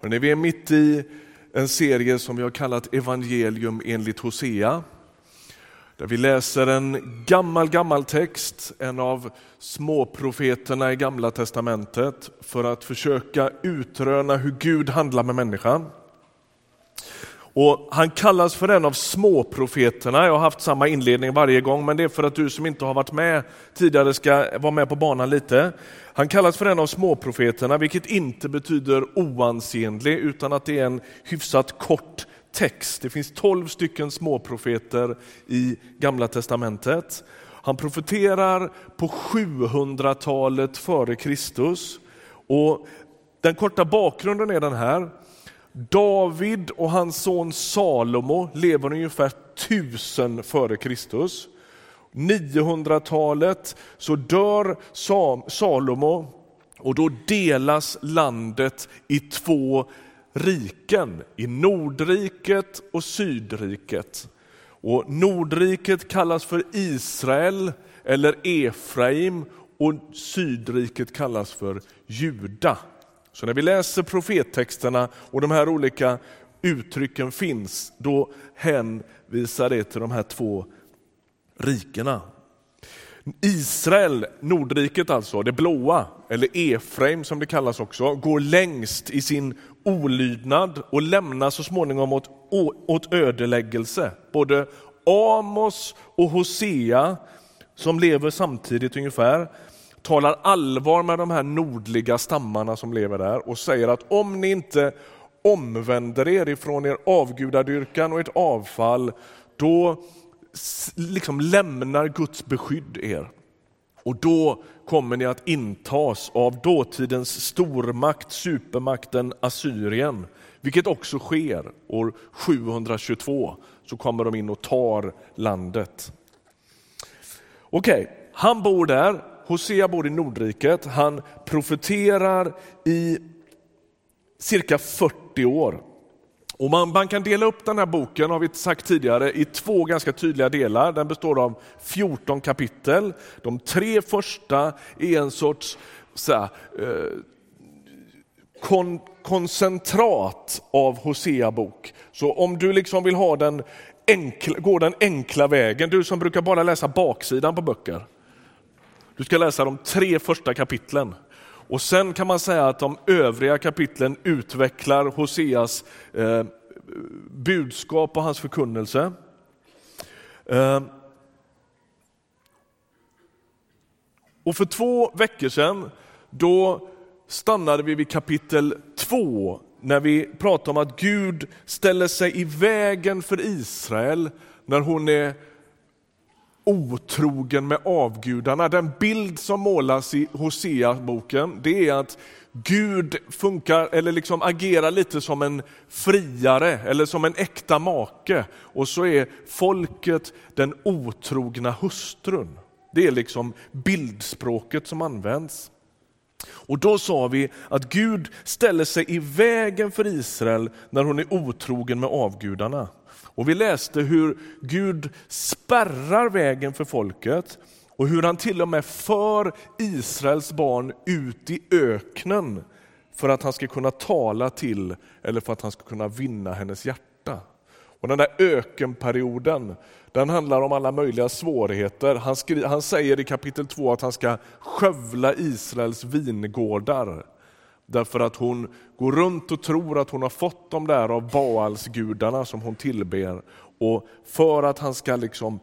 Hörrni, vi är mitt i en serie som vi har kallat Evangelium enligt Hosea. Där vi läser en gammal, gammal text, en av småprofeterna i Gamla Testamentet för att försöka utröna hur Gud handlar med människan. Och han kallas för en av småprofeterna. Jag har haft samma inledning varje gång, men det är för att du som inte har varit med tidigare ska vara med på banan lite. Han kallas för en av småprofeterna, vilket inte betyder oansenlig, utan att det är en hyfsat kort text. Det finns tolv stycken småprofeter i Gamla testamentet. Han profeterar på 700-talet före Kristus. Och den korta bakgrunden är den här. David och hans son Salomo lever ungefär 1000 före Kristus. 900-talet så dör Salomo och då delas landet i två riken, i Nordriket och Sydriket. Och Nordriket kallas för Israel eller Efraim och Sydriket kallas för Juda. Så när vi läser profettexterna och de här olika uttrycken finns, då hänvisar det till de här två rikena. Israel, Nordriket alltså, det blåa, eller Efraim som det kallas också, går längst i sin olydnad och lämnar så småningom åt, åt ödeläggelse. Både Amos och Hosea, som lever samtidigt ungefär, talar allvar med de här nordliga stammarna som lever där och säger att om ni inte omvänder er ifrån er avgudadyrkan och ert avfall, då liksom lämnar Guds beskydd er. Och då kommer ni att intas av dåtidens stormakt, supermakten Assyrien, vilket också sker. År 722 så kommer de in och tar landet. Okej, okay, han bor där, Hosea bor i Nordriket, han profeterar i cirka 40 år. Och man, man, kan dela upp den här boken, har vi sagt tidigare, i två ganska tydliga delar. Den består av 14 kapitel. De tre första är en sorts så här, eh, kon, koncentrat av Hosea bok. Så om du liksom vill ha den enkla, gå den enkla vägen, du som brukar bara läsa baksidan på böcker. Du ska läsa de tre första kapitlen. Och sen kan man säga att de övriga kapitlen utvecklar Hoseas eh, budskap och hans förkunnelse. Eh, och för två veckor sedan då stannade vi vid kapitel två när vi pratade om att Gud ställer sig i vägen för Israel när hon är otrogen med avgudarna. Den bild som målas i Hosea-boken det är att Gud funkar eller liksom agerar lite som en friare eller som en äkta make och så är folket den otrogna hustrun. Det är liksom bildspråket som används. Och då sa vi att Gud ställer sig i vägen för Israel när hon är otrogen med avgudarna. Och vi läste hur Gud spärrar vägen för folket och hur han till och med för Israels barn ut i öknen för att han ska kunna tala till eller för att han ska kunna vinna hennes hjärta. Och Den där ökenperioden den handlar om alla möjliga svårigheter. Han, skri, han säger i kapitel 2 att han ska skövla Israels vingårdar. Därför att hon går runt och tror att hon har fått dem där av Baalsgudarna som hon tillber. Och för att han ska liksom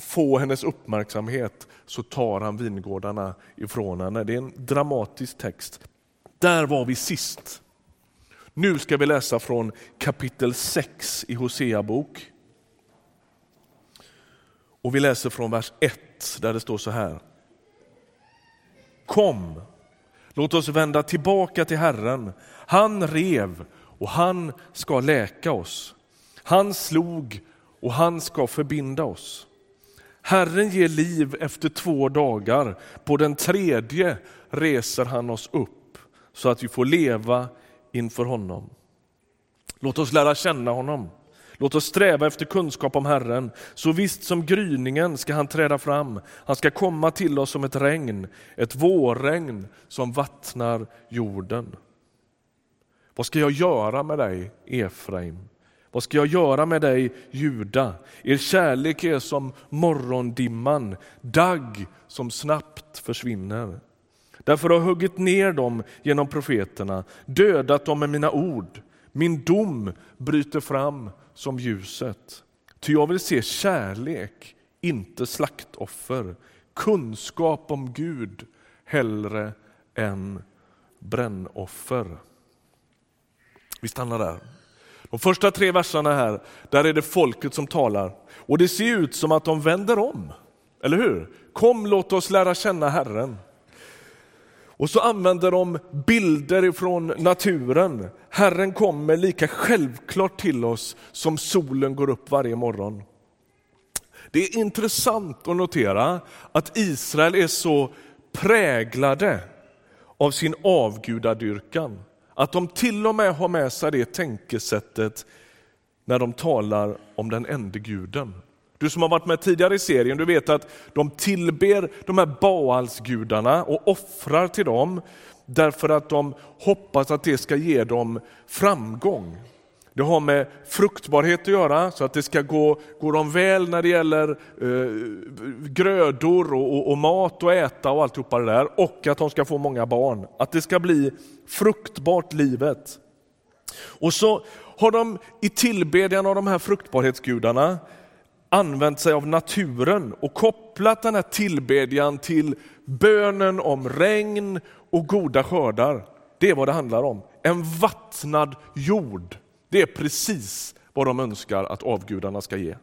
få hennes uppmärksamhet så tar han vingårdarna ifrån henne. Det är en dramatisk text. Där var vi sist. Nu ska vi läsa från kapitel 6 i Hosea bok. Och vi läser från vers 1 där det står så här. Kom, låt oss vända tillbaka till Herren. Han rev och han ska läka oss. Han slog och han ska förbinda oss. Herren ger liv efter två dagar, på den tredje reser han oss upp så att vi får leva inför honom. Låt oss lära känna honom. Låt oss sträva efter kunskap om Herren. Så visst som gryningen ska han träda fram. Han ska komma till oss som ett regn, ett vårregn som vattnar jorden. Vad ska jag göra med dig, Efraim? Vad ska jag göra med dig, Juda? Er kärlek är som morgondimman, dagg som snabbt försvinner. Därför har jag huggit ner dem genom profeterna, dödat dem med mina ord. Min dom bryter fram som ljuset. Ty jag vill se kärlek, inte slaktoffer, kunskap om Gud hellre än brännoffer. Vi stannar där. De första tre verserna här, där är det folket som talar. Och det ser ut som att de vänder om. Eller hur? Kom, låt oss lära känna Herren. Och så använder de bilder från naturen. Herren kommer lika självklart till oss som solen går upp varje morgon. Det är intressant att notera att Israel är så präglade av sin avgudadyrkan att de till och med har med sig det tänkesättet när de talar om den enda guden. Du som har varit med tidigare i serien, du vet att de tillber de här Baalsgudarna och offrar till dem därför att de hoppas att det ska ge dem framgång. Det har med fruktbarhet att göra, så att det ska gå, gå dem väl när det gäller eh, grödor och, och, och, mat och äta och alltihopa det där. Och att de ska få många barn. Att det ska bli fruktbart livet. Och så har de i tillbedjan av de här fruktbarhetsgudarna använt sig av naturen och kopplat den här tillbedjan till bönen om regn och goda skördar. Det är vad det handlar om. En vattnad jord det är precis vad de önskar att avgudarna ska ge.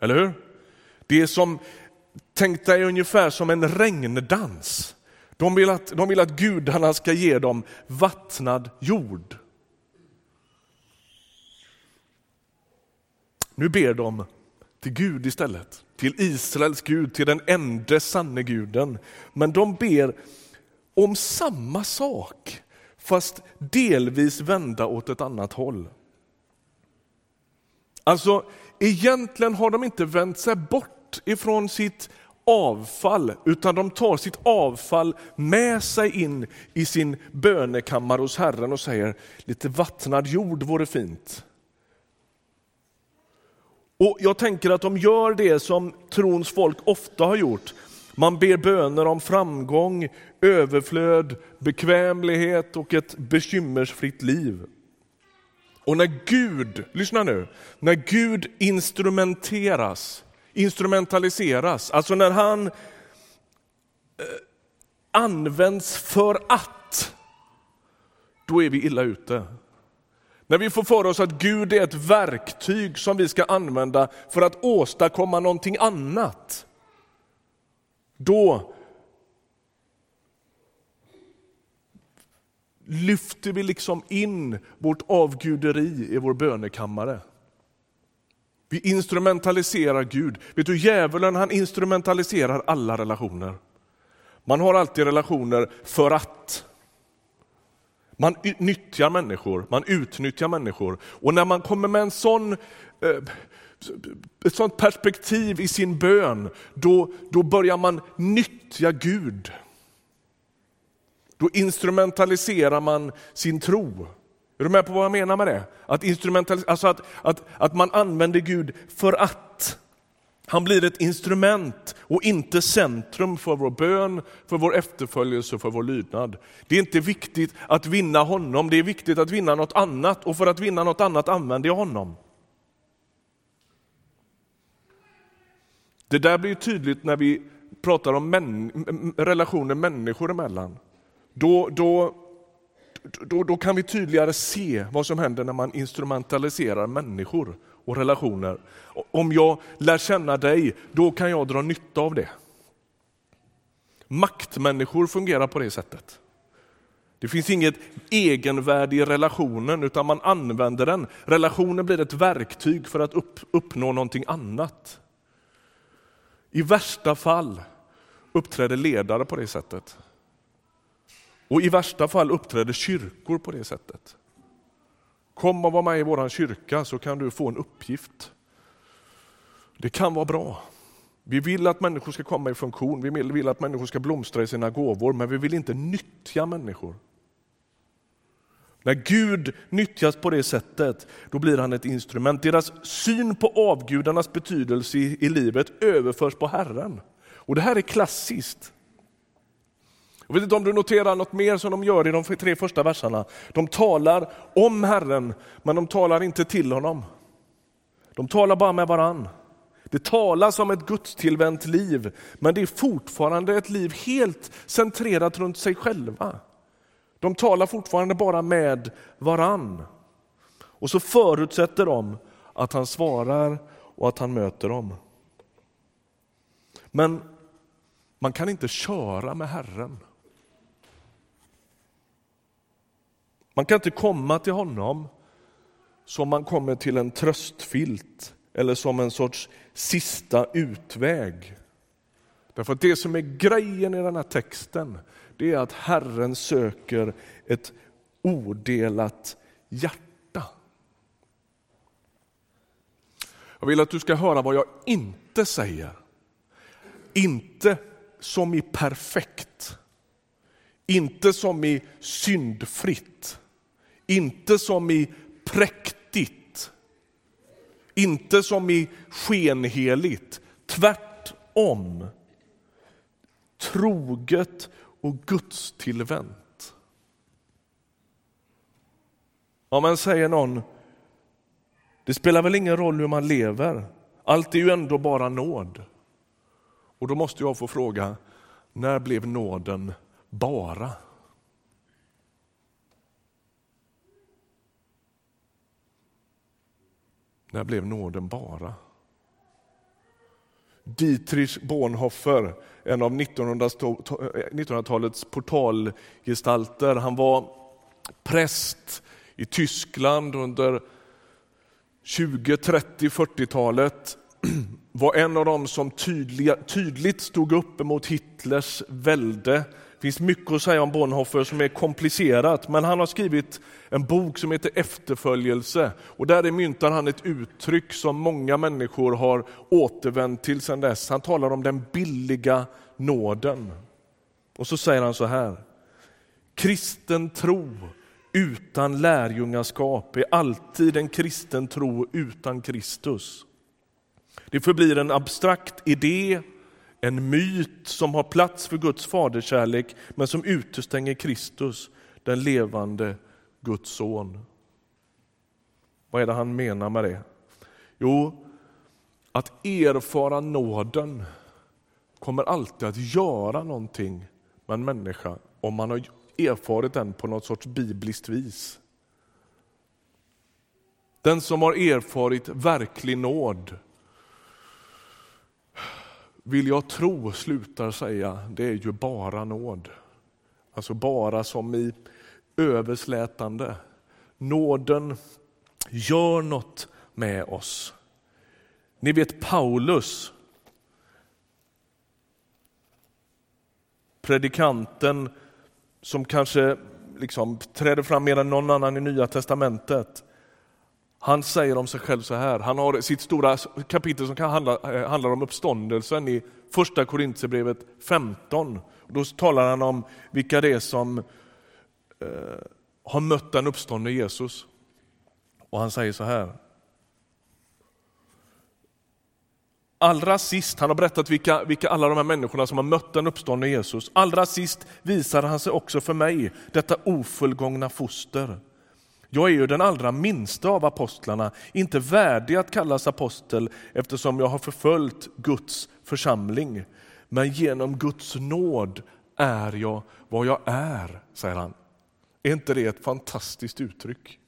Eller hur? Det är som, tänk dig ungefär som en regndans. De vill, att, de vill att gudarna ska ge dem vattnad jord. Nu ber de till Gud istället, till Israels Gud, till den enda sanne guden. Men de ber om samma sak fast delvis vända åt ett annat håll. Alltså, egentligen har de inte vänt sig bort ifrån sitt avfall, utan de tar sitt avfall med sig in i sin bönekammare hos Herren och säger lite vattnad jord vore fint. Och Jag tänker att de gör det som trons folk ofta har gjort. Man ber böner om framgång, överflöd, bekvämlighet och ett bekymmersfritt liv. Och när Gud, lyssna nu, när Gud instrumenteras, instrumentaliseras, alltså när han eh, används för att, då är vi illa ute. När vi får för oss att Gud är ett verktyg som vi ska använda för att åstadkomma någonting annat, då lyfter vi liksom in vårt avguderi i vår bönekammare. Vi instrumentaliserar Gud. Vet du, djävulen han instrumentaliserar alla relationer. Man har alltid relationer för att. Man nyttjar människor, man utnyttjar människor. Och när man kommer med en sån, eh, ett sånt perspektiv i sin bön, då, då börjar man nyttja Gud. Då instrumentaliserar man sin tro. Är du med på vad jag menar med det? Att, instrumentalis alltså att, att, att man använder Gud för att. Han blir ett instrument och inte centrum för vår bön, för vår efterföljelse, för vår lydnad. Det är inte viktigt att vinna honom, det är viktigt att vinna något annat och för att vinna något annat använder jag honom. Det där blir tydligt när vi pratar om män, relationer människor emellan då, då, då, då kan vi tydligare se vad som händer när man instrumentaliserar människor och relationer. Om jag lär känna dig, då kan jag dra nytta av det. Maktmänniskor fungerar på det sättet. Det finns inget egenvärde i relationen utan man använder den. Relationen blir ett verktyg för att upp, uppnå någonting annat. I värsta fall uppträder ledare på det sättet. Och i värsta fall uppträder kyrkor på det sättet. Kom och var med i vår kyrka så kan du få en uppgift. Det kan vara bra. Vi vill att människor ska komma i funktion, vi vill att människor ska blomstra i sina gåvor, men vi vill inte nyttja människor. När Gud nyttjas på det sättet, då blir han ett instrument. Deras syn på avgudarnas betydelse i, i livet överförs på Herren. Och det här är klassiskt. Jag vet inte om du noterar något mer som de gör i de tre första verserna. De talar om Herren, men de talar inte till honom. De talar bara med varann. Det talas om ett gudstillvänt liv, men det är fortfarande ett liv helt centrerat runt sig själva. De talar fortfarande bara med varann. Och så förutsätter de att han svarar och att han möter dem. Men man kan inte köra med Herren. Man kan inte komma till honom som man kommer till en tröstfilt eller som en sorts sista utväg. Därför att det som är grejen i den här texten, det är att Herren söker ett odelat hjärta. Jag vill att du ska höra vad jag inte säger. Inte som i perfekt, inte som i syndfritt, inte som i präktigt, inte som i skenheligt. Tvärtom. Troget och gudstillvänt. Ja, men säger någon, det spelar väl ingen roll hur man lever, allt är ju ändå bara nåd. Och då måste jag få fråga, när blev nåden bara? När blev nåden bara? Dietrich Bonhoeffer, en av 1900-talets eh, portalgestalter, han var präst i Tyskland under 20, 30, 40-talet var en av dem som tydliga, tydligt stod upp mot Hitlers välde finns mycket att säga om Bonhoeffer som är komplicerat, men han har skrivit en bok som heter Efterföljelse och där myntar han ett uttryck som många människor har återvänt till sedan dess. Han talar om den billiga nåden. Och så säger han så här. Kristen tro utan lärjungaskap är alltid en kristen tro utan Kristus. Det förblir en abstrakt idé en myt som har plats för Guds faderskärlek men som utestänger Kristus, den levande Guds son. Vad är det han menar med det? Jo, att erfara nåden kommer alltid att göra någonting med en människa om man har erfarit den på något sorts bibliskt vis. Den som har erfarit verklig nåd vill jag tro slutar säga, det är ju bara nåd. Alltså bara som i överslätande. Nåden gör något med oss. Ni vet Paulus, predikanten som kanske liksom träder fram mer än någon annan i Nya Testamentet. Han säger om sig själv så här, han har sitt stora kapitel som handlar, handla, eh, handlar om uppståndelsen i första Korintierbrevet 15. Då talar han om vilka det är som eh, har mött den uppståndne Jesus. Och han säger så här. Allra sist, han har berättat vilka, vilka alla de här människorna som har mött den uppståndne Jesus. Allra sist visar han sig också för mig, detta ofullgångna foster. Jag är ju den allra minsta av apostlarna, inte värdig att kallas apostel eftersom jag har förföljt Guds församling. Men genom Guds nåd är jag vad jag är, säger han. Är inte det ett fantastiskt uttryck?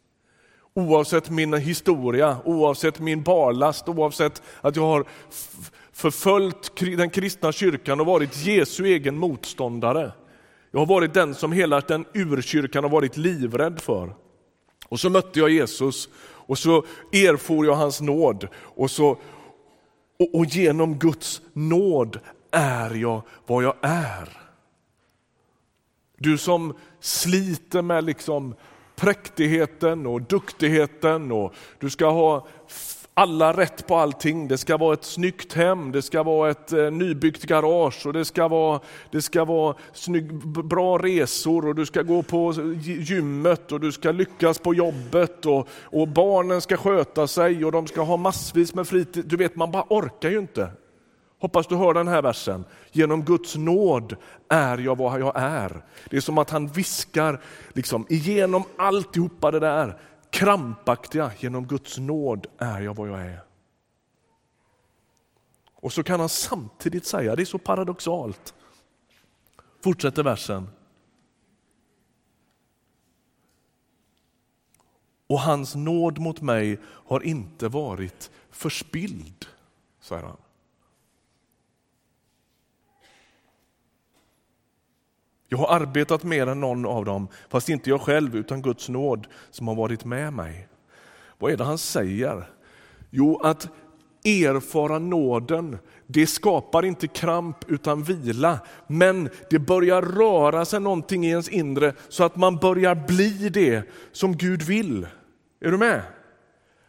Oavsett min historia, oavsett min barlast, oavsett att jag har förföljt den kristna kyrkan och varit Jesu egen motståndare. Jag har varit den som hela den urkyrkan har varit livrädd för. Och så mötte jag Jesus och så erfor jag hans nåd och, så, och, och genom Guds nåd är jag vad jag är. Du som sliter med liksom präktigheten och duktigheten och du ska ha alla rätt på allting. Det ska vara ett snyggt hem, det ska vara ett eh, nybyggt garage och det ska vara, det ska vara snygg, bra resor och du ska gå på gymmet och du ska lyckas på jobbet och, och barnen ska sköta sig och de ska ha massvis med fritid. Du vet, man bara orkar ju inte. Hoppas du hör den här versen. Genom Guds nåd är jag vad jag är. Det är som att han viskar liksom, igenom alltihopa det där krampaktiga. Genom Guds nåd är jag vad jag är. Och så kan han samtidigt säga, det är så paradoxalt. Fortsätter versen. Och hans nåd mot mig har inte varit förspild, säger han. Jag har arbetat mer än någon av dem, fast inte jag själv utan Guds nåd som har varit med mig. Vad är det han säger? Jo, att erfara nåden, det skapar inte kramp utan vila. Men det börjar röra sig någonting i ens inre så att man börjar bli det som Gud vill. Är du med?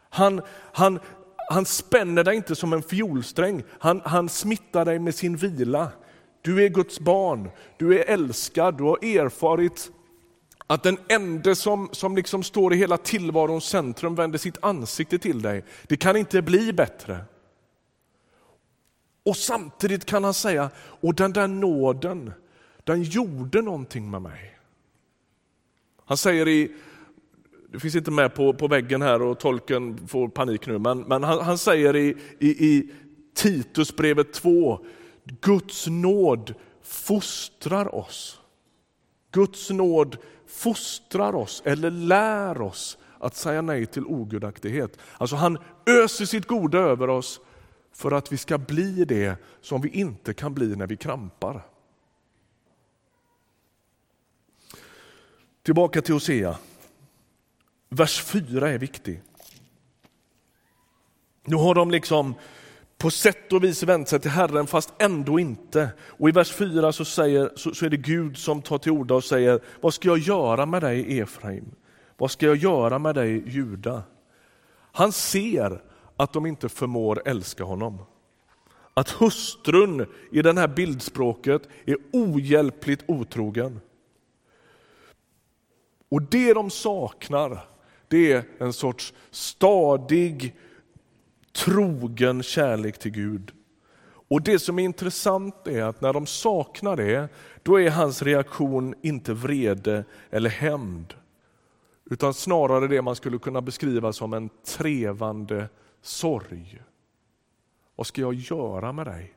Han, han, han spänner dig inte som en fiolsträng, han, han smittar dig med sin vila. Du är Guds barn, du är älskad, du har erfarit att den enda som, som liksom står i hela tillvarons centrum vänder sitt ansikte till dig. Det kan inte bli bättre. Och samtidigt kan han säga, och den där nåden, den gjorde någonting med mig. Han säger i, det finns inte med på, på väggen här och tolken får panik nu, men, men han, han säger i, i, i Titusbrevet 2, Guds nåd fostrar oss. Guds nåd fostrar oss eller lär oss att säga nej till ogudaktighet. Alltså han öser sitt goda över oss för att vi ska bli det som vi inte kan bli när vi krampar. Tillbaka till Hosea. Vers 4 är viktig. Nu har de liksom på sätt och vis vänt sig till Herren fast ändå inte. Och i vers 4 så, säger, så, så är det Gud som tar till orda och säger, vad ska jag göra med dig Efraim? Vad ska jag göra med dig Juda? Han ser att de inte förmår älska honom. Att hustrun i det här bildspråket är ohjälpligt otrogen. Och det de saknar, det är en sorts stadig trogen kärlek till Gud. Och Det som är intressant är att när de saknar det, då är hans reaktion inte vrede eller hämnd, utan snarare det man skulle kunna beskriva som en trevande sorg. Vad ska jag göra med dig?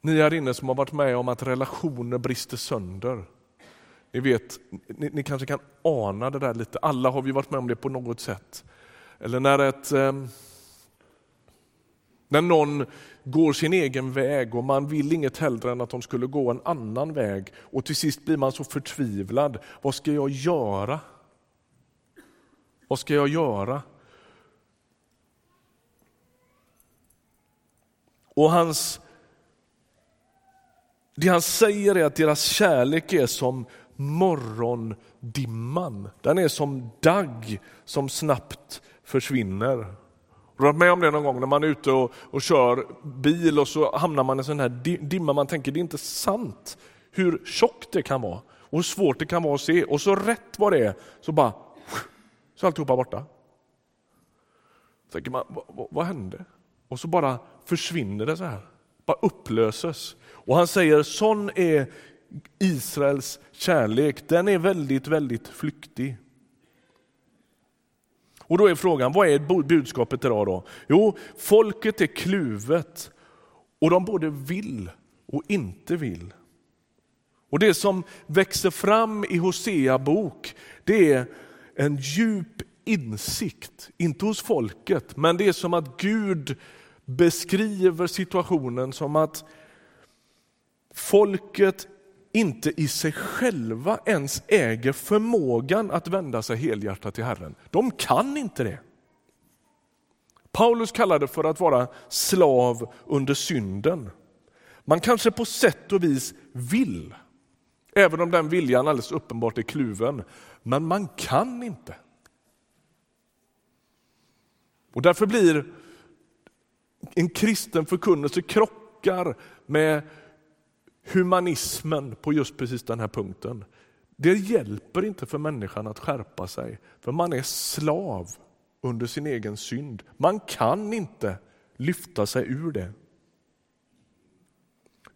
Ni här inne som har varit med om att relationer brister sönder, ni vet, ni, ni, kanske kan ana det där lite, alla har vi varit med om det på något sätt. Eller när, ett, eh, när någon går sin egen väg och man vill inget hellre än att de skulle gå en annan väg och till sist blir man så förtvivlad. Vad ska jag göra? Vad ska jag göra? Och hans, det han säger är att deras kärlek är som morgondimman. Den är som dagg som snabbt försvinner. Har du varit med om det någon gång när man är ute och, och kör bil och så hamnar man i en sån här dimma. Man tänker det är inte sant hur tjockt det kan vara och hur svårt det kan vara att se. Och så rätt vad det är så bara så är alltihopa borta. Så tänker man, vad, vad hände? Och så bara försvinner det så här. Bara upplöses. Och han säger, sån är Israels kärlek, den är väldigt, väldigt flyktig. Och då är frågan, vad är budskapet idag då? Jo, folket är kluvet och de både vill och inte vill. Och det som växer fram i Hosea bok, det är en djup insikt, inte hos folket, men det är som att Gud beskriver situationen som att folket inte i sig själva ens äger förmågan att vända sig helhjärtat till Herren. De kan inte det. Paulus kallar det för att vara slav under synden. Man kanske på sätt och vis vill. Även om den viljan alldeles uppenbart är kluven. Men man kan inte. Och därför blir en kristen förkunnelse krockar med humanismen på just precis den här punkten. Det hjälper inte för människan att skärpa sig, för man är slav under sin egen synd. Man kan inte lyfta sig ur det.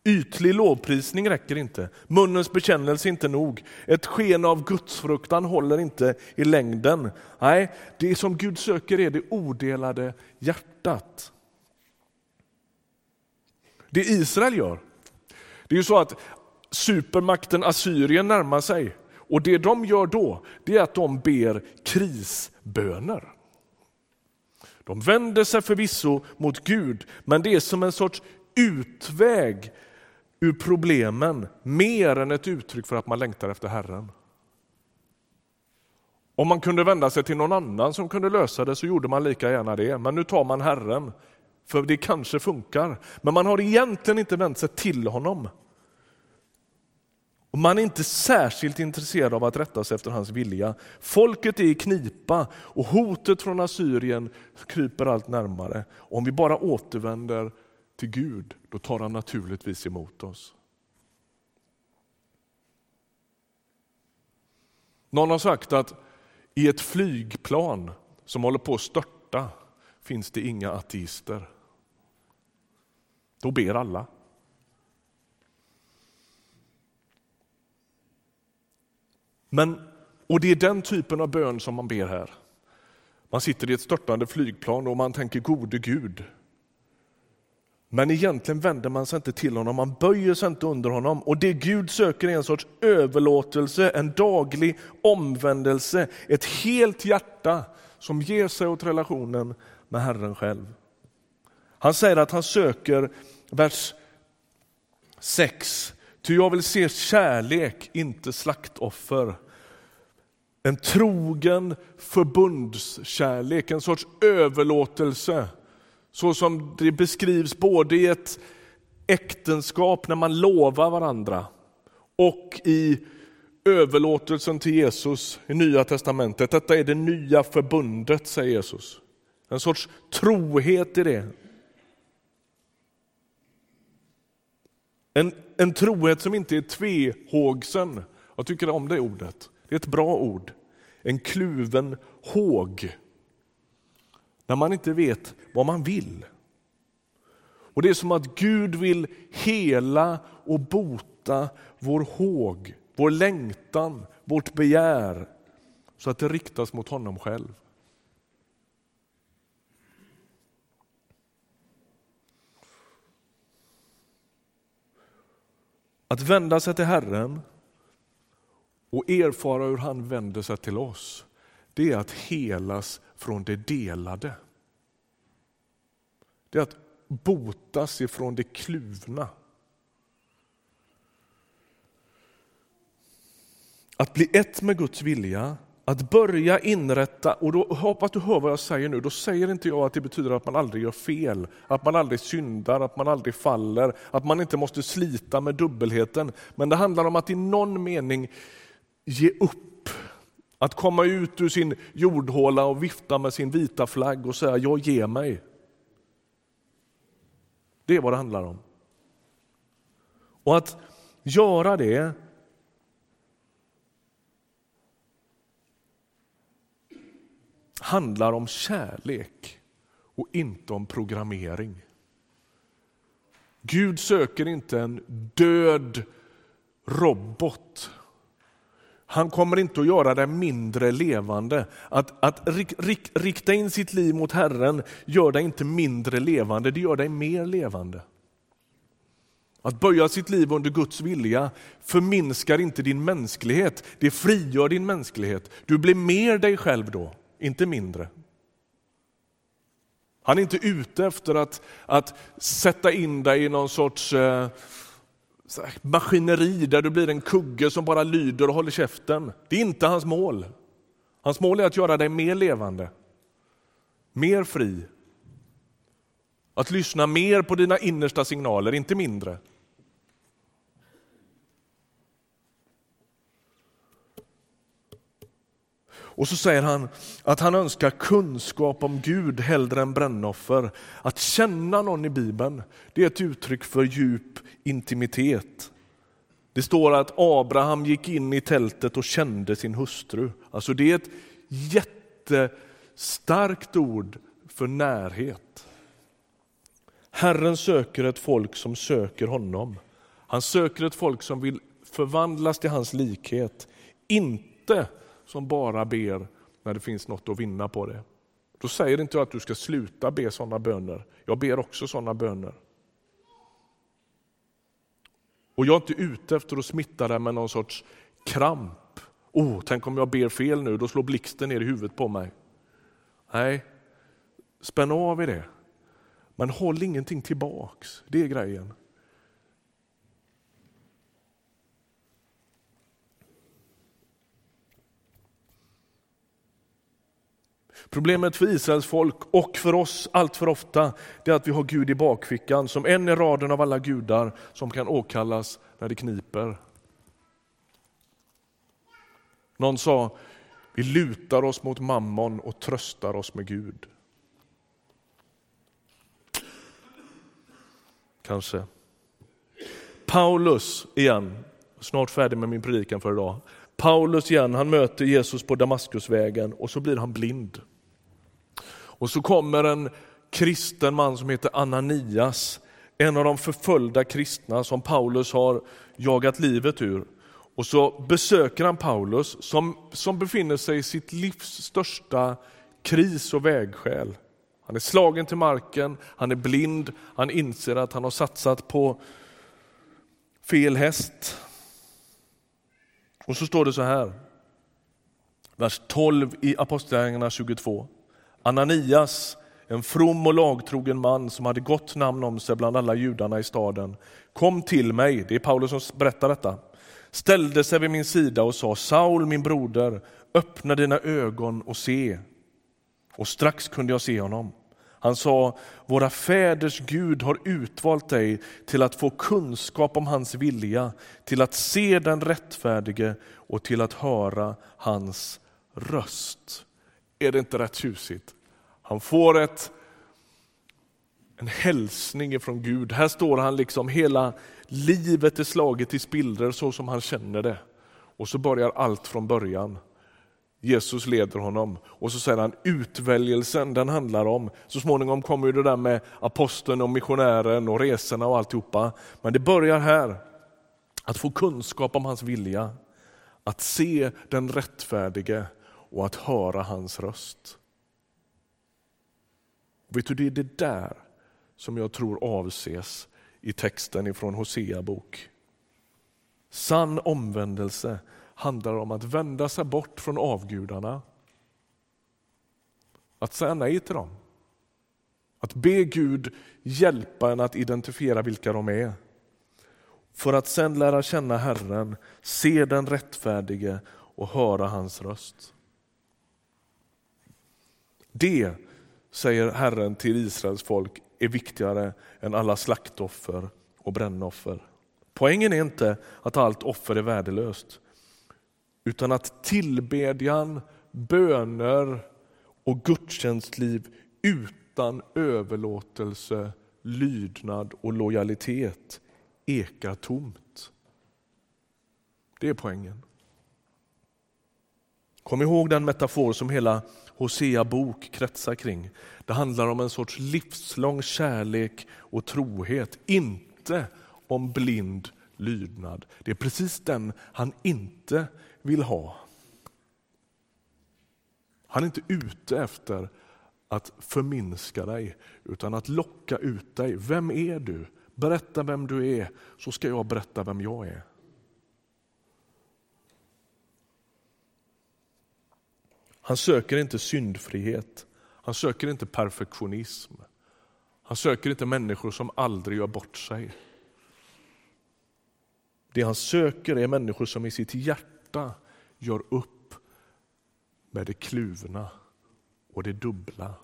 Ytlig lovprisning räcker inte. Munnens bekännelse är inte nog. Ett sken av gudsfruktan håller inte i längden. Nej, det som Gud söker är det odelade hjärtat. Det Israel gör, det är ju så att supermakten Assyrien närmar sig och det de gör då, det är att de ber krisböner. De vänder sig förvisso mot Gud, men det är som en sorts utväg ur problemen mer än ett uttryck för att man längtar efter Herren. Om man kunde vända sig till någon annan som kunde lösa det så gjorde man lika gärna det. Men nu tar man Herren, för det kanske funkar. Men man har egentligen inte vänt sig till honom. Och man är inte särskilt intresserad av att rätta sig efter hans vilja. Folket är i knipa och hotet från Assyrien kryper allt närmare. Om vi bara återvänder till Gud, då tar han naturligtvis emot oss. Någon har sagt att i ett flygplan som håller på att störta finns det inga ateister. Då ber alla. Men, och det är den typen av bön som man ber här. Man sitter i ett störtande flygplan och man tänker gode Gud, men egentligen vänder man sig inte till honom, man böjer sig inte under honom. Och det Gud söker är en sorts överlåtelse, en daglig omvändelse, ett helt hjärta som ger sig åt relationen med Herren själv. Han säger att han söker, vers 6, ty jag vill se kärlek, inte slaktoffer. En trogen förbundskärlek, en sorts överlåtelse så som det beskrivs både i ett äktenskap när man lovar varandra och i överlåtelsen till Jesus i Nya testamentet. Detta är det nya förbundet, säger Jesus. En sorts trohet i det. En, en trohet som inte är tvehågsen. Jag tycker om det ordet. Det är ett bra ord. En kluven håg när man inte vet vad man vill. Och Det är som att Gud vill hela och bota vår håg, vår längtan, vårt begär så att det riktas mot honom själv. Att vända sig till Herren och erfara hur han vänder sig till oss, det är att helas från det delade. Det är att botas ifrån det kluvna. Att bli ett med Guds vilja, att börja inrätta, och då hoppas du hör vad jag säger nu, då säger inte jag att det betyder att man aldrig gör fel, att man aldrig syndar, att man aldrig faller, att man inte måste slita med dubbelheten. Men det handlar om att i någon mening ge upp att komma ut ur sin jordhåla och vifta med sin vita flagg och säga jag ger mig. Det är vad det handlar om. Och att göra det handlar om kärlek och inte om programmering. Gud söker inte en död robot han kommer inte att göra det mindre levande. Att, att rik, rikta in sitt liv mot Herren gör dig inte mindre levande, det gör dig mer levande. Att böja sitt liv under Guds vilja förminskar inte din mänsklighet, det frigör din mänsklighet. Du blir mer dig själv då, inte mindre. Han är inte ute efter att, att sätta in dig i någon sorts eh, maskineri där du blir en kugge som bara lyder och håller käften. Det är inte hans mål. Hans mål är att göra dig mer levande, mer fri. Att lyssna mer på dina innersta signaler, inte mindre. Och så säger han att han önskar kunskap om Gud hellre än brännoffer. Att känna någon i Bibeln, det är ett uttryck för djup intimitet. Det står att Abraham gick in i tältet och kände sin hustru. Alltså det är ett jättestarkt ord för närhet. Herren söker ett folk som söker honom. Han söker ett folk som vill förvandlas till hans likhet. Inte som bara ber när det finns något att vinna på det. Då säger inte jag att du ska sluta be sådana böner. Jag ber också sådana böner. Och jag är inte ute efter att smitta dig med någon sorts kramp. Oh, tänk om jag ber fel nu, då slår blixten ner i huvudet på mig. Nej, spänn av i det. Men håll ingenting tillbaks, det är grejen. Problemet för Israels folk och för oss allt för ofta är att vi har Gud i bakfickan som en i raden av alla gudar som kan åkallas när det kniper. Någon sa, vi lutar oss mot mammon och tröstar oss med Gud. Kanske. Paulus igen, snart färdig med min predikan för idag. Paulus igen, han möter Jesus på Damaskusvägen och så blir han blind. Och så kommer en kristen man som heter Ananias, en av de förföljda kristna som Paulus har jagat livet ur. Och så besöker han Paulus som, som befinner sig i sitt livs största kris och vägskäl. Han är slagen till marken, han är blind, han inser att han har satsat på fel häst. Och så står det så här, vers 12 i Apostlagärningarna 22. Ananias, en from och lagtrogen man som hade gott namn om sig bland alla judarna i staden, kom till mig, det är Paulus som berättar detta, ställde sig vid min sida och sa Saul min broder, öppna dina ögon och se. Och strax kunde jag se honom. Han sa, våra fäders Gud har utvalt dig till att få kunskap om hans vilja, till att se den rättfärdige och till att höra hans röst. Är det inte rätt tjusigt? Han får ett, en hälsning från Gud. Här står han liksom, hela livet är slaget i spillror så som han känner det. Och så börjar allt från början. Jesus leder honom och så säger han utväljelsen den handlar om, så småningom kommer det där med aposteln och missionären och resorna och alltihopa. Men det börjar här, att få kunskap om hans vilja, att se den rättfärdige och att höra hans röst. Vet du, det är det där som jag tror avses i texten ifrån Hosea bok. Sann omvändelse handlar om att vända sig bort från avgudarna. Att säga nej till dem. Att be Gud hjälpa en att identifiera vilka de är. För att sen lära känna Herren, se den rättfärdige och höra hans röst. Det säger Herren till Israels folk, är viktigare än alla slaktoffer och brännoffer. Poängen är inte att allt offer är värdelöst, utan att tillbedjan, böner och gudstjänstliv utan överlåtelse, lydnad och lojalitet ekar tomt. Det är poängen. Kom ihåg den metafor som hela Hosea bok kretsar kring. Det handlar om en sorts livslång kärlek och trohet, inte om blind lydnad. Det är precis den han inte vill ha. Han är inte ute efter att förminska dig, utan att locka ut dig. Vem är du? Berätta vem du är, så ska jag berätta vem jag är. Han söker inte syndfrihet. Han söker inte perfektionism. Han söker inte människor som aldrig gör bort sig. Det han söker är människor som i sitt hjärta gör upp med det kluvna och det dubbla.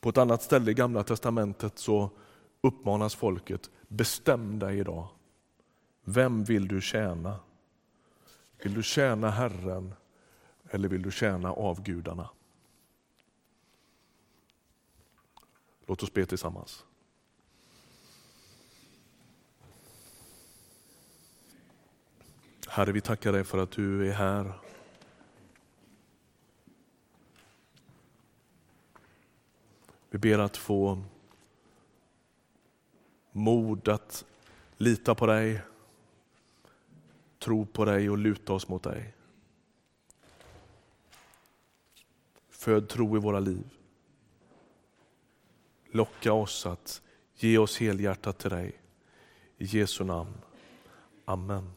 På ett annat ställe i Gamla testamentet så uppmanas folket, bestäm dig idag. Vem vill du tjäna? Vill du tjäna Herren eller vill du tjäna avgudarna? Låt oss be tillsammans. Herre, vi tackar dig för att du är här. Vi ber att få mod att lita på dig, tro på dig och luta oss mot dig. Föd tro i våra liv. Locka oss att ge oss helhjärtat till dig. I Jesu namn. Amen.